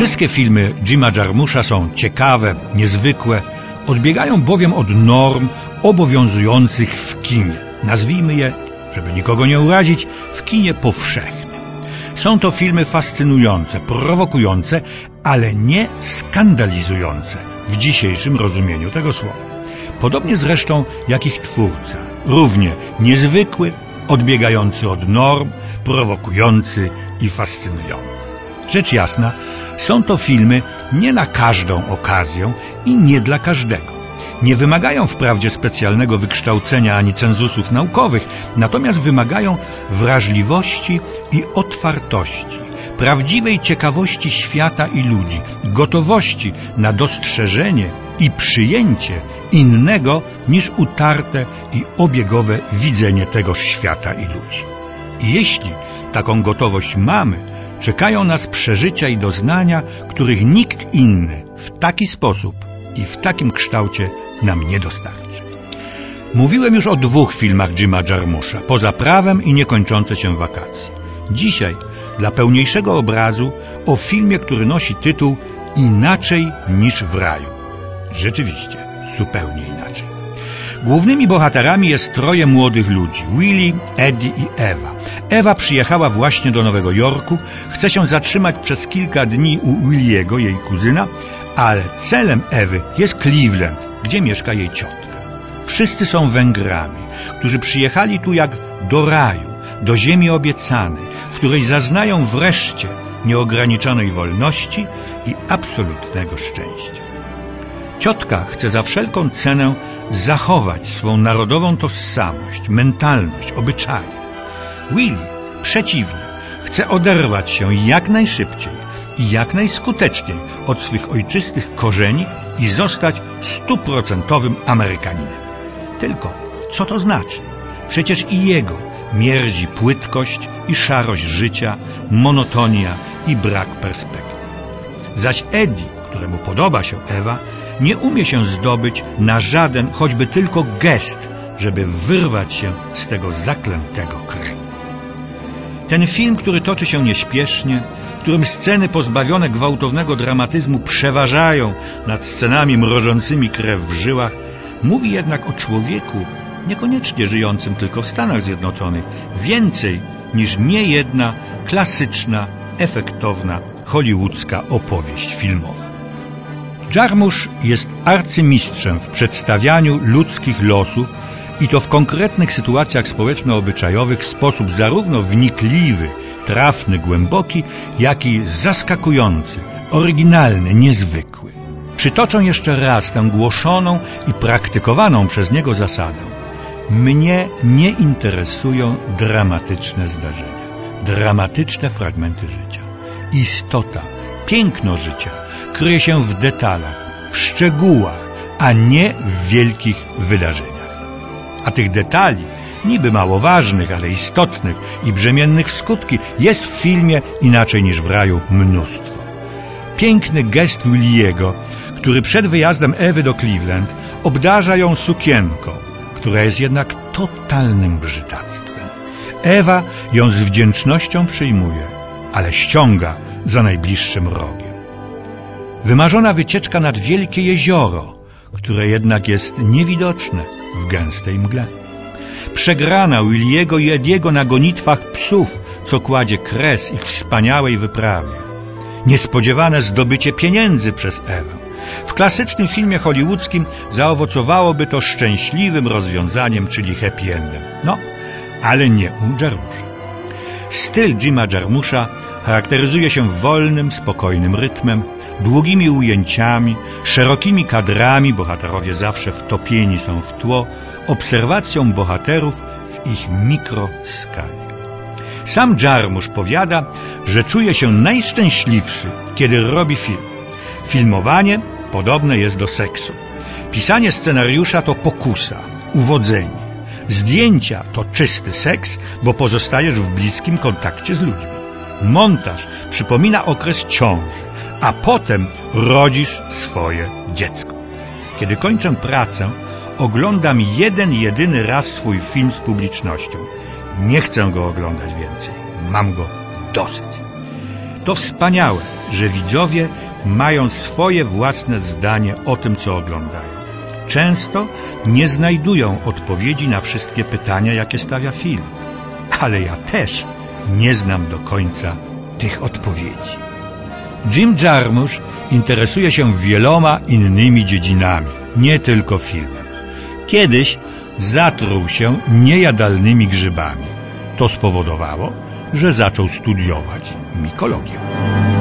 Wszystkie filmy Jima Jarmusza są ciekawe, niezwykłe, odbiegają bowiem od norm obowiązujących w kinie. Nazwijmy je, żeby nikogo nie urazić, w kinie powszechnym. Są to filmy fascynujące, prowokujące, ale nie skandalizujące w dzisiejszym rozumieniu tego słowa. Podobnie zresztą jak ich twórca, równie niezwykły, odbiegający od norm, prowokujący i fascynujący. Rzecz jasna, są to filmy nie na każdą okazję i nie dla każdego. Nie wymagają wprawdzie specjalnego wykształcenia ani cenzusów naukowych, natomiast wymagają wrażliwości i otwartości, prawdziwej ciekawości świata i ludzi, gotowości na dostrzeżenie i przyjęcie innego niż utarte i obiegowe widzenie tegoż świata i ludzi. I jeśli taką gotowość mamy, czekają nas przeżycia i doznania, których nikt inny w taki sposób i w takim kształcie nam nie dostarczy. Mówiłem już o dwóch filmach Jima Jarmusza, Poza prawem i Niekończące się wakacje. Dzisiaj, dla pełniejszego obrazu, o filmie, który nosi tytuł Inaczej niż w raju. Rzeczywiście, zupełnie inaczej. Głównymi bohaterami jest troje młodych ludzi, Willy, Eddie i Ewa. Ewa przyjechała właśnie do Nowego Jorku, chce się zatrzymać przez kilka dni u Williego, jej kuzyna, ale celem Ewy jest Cleveland, gdzie mieszka jej ciotka. Wszyscy są Węgrami, którzy przyjechali tu jak do raju, do ziemi obiecanej, w której zaznają wreszcie nieograniczonej wolności i absolutnego szczęścia. Ciotka chce za wszelką cenę zachować swą narodową tożsamość, mentalność, obyczaje. Willy przeciwnie, chce oderwać się jak najszybciej i jak najskuteczniej od swych ojczystych korzeni i zostać stuprocentowym Amerykaninem. Tylko co to znaczy? Przecież i jego mierdzi płytkość i szarość życia, monotonia i brak perspektyw. Zaś Eddie, któremu podoba się Ewa, nie umie się zdobyć na żaden, choćby tylko gest, żeby wyrwać się z tego zaklętego kręgu. Ten film, który toczy się nieśpiesznie, w którym sceny pozbawione gwałtownego dramatyzmu przeważają nad scenami mrożącymi krew w żyłach, mówi jednak o człowieku, niekoniecznie żyjącym tylko w Stanach Zjednoczonych, więcej niż nie jedna klasyczna, efektowna, hollywoodzka opowieść filmowa. Jarmusz jest arcymistrzem w przedstawianiu ludzkich losów i to w konkretnych sytuacjach społeczno-obyczajowych w sposób zarówno wnikliwy, trafny, głęboki, jak i zaskakujący, oryginalny, niezwykły. Przytoczę jeszcze raz tę głoszoną i praktykowaną przez niego zasadę. Mnie nie interesują dramatyczne zdarzenia, dramatyczne fragmenty życia. Istota, piękno życia kryje się w detalach, w szczegółach, a nie w wielkich wydarzeniach. A tych detali, niby mało ważnych, ale istotnych i brzemiennych w skutki, jest w filmie inaczej niż w raju mnóstwo. Piękny gest Williego, który przed wyjazdem Ewy do Cleveland obdarza ją sukienką, która jest jednak totalnym brzydactwem. Ewa ją z wdzięcznością przyjmuje, ale ściąga za najbliższym rogiem. Wymarzona wycieczka nad wielkie jezioro, które jednak jest niewidoczne w gęstej mgle. Przegrana Williego i Ediego na gonitwach psów, co kładzie kres ich wspaniałej wyprawie. Niespodziewane zdobycie pieniędzy przez Ewę. W klasycznym filmie hollywoodzkim zaowocowałoby to szczęśliwym rozwiązaniem, czyli happy endem. No, ale nie u Jarmusza. Styl Jima Jarmusza charakteryzuje się wolnym, spokojnym rytmem, długimi ujęciami, szerokimi kadrami, bohaterowie zawsze wtopieni są w tło, obserwacją bohaterów w ich mikroskali. Sam Jarmusz powiada, że czuje się najszczęśliwszy, kiedy robi film. Filmowanie podobne jest do seksu. Pisanie scenariusza to pokusa, uwodzenie. Zdjęcia to czysty seks, bo pozostajesz w bliskim kontakcie z ludźmi. Montaż przypomina okres ciąży, a potem rodzisz swoje dziecko. Kiedy kończę pracę, oglądam jeden jedyny raz swój film z publicznością. Nie chcę go oglądać więcej. Mam go dosyć. To wspaniałe, że widzowie mają swoje własne zdanie o tym, co oglądają. Często nie znajdują odpowiedzi na wszystkie pytania, jakie stawia film. Ale ja też nie znam do końca tych odpowiedzi. Jim Jarmusch interesuje się wieloma innymi dziedzinami, nie tylko filmem. Kiedyś zatruł się niejadalnymi grzybami. To spowodowało, że zaczął studiować mikologię.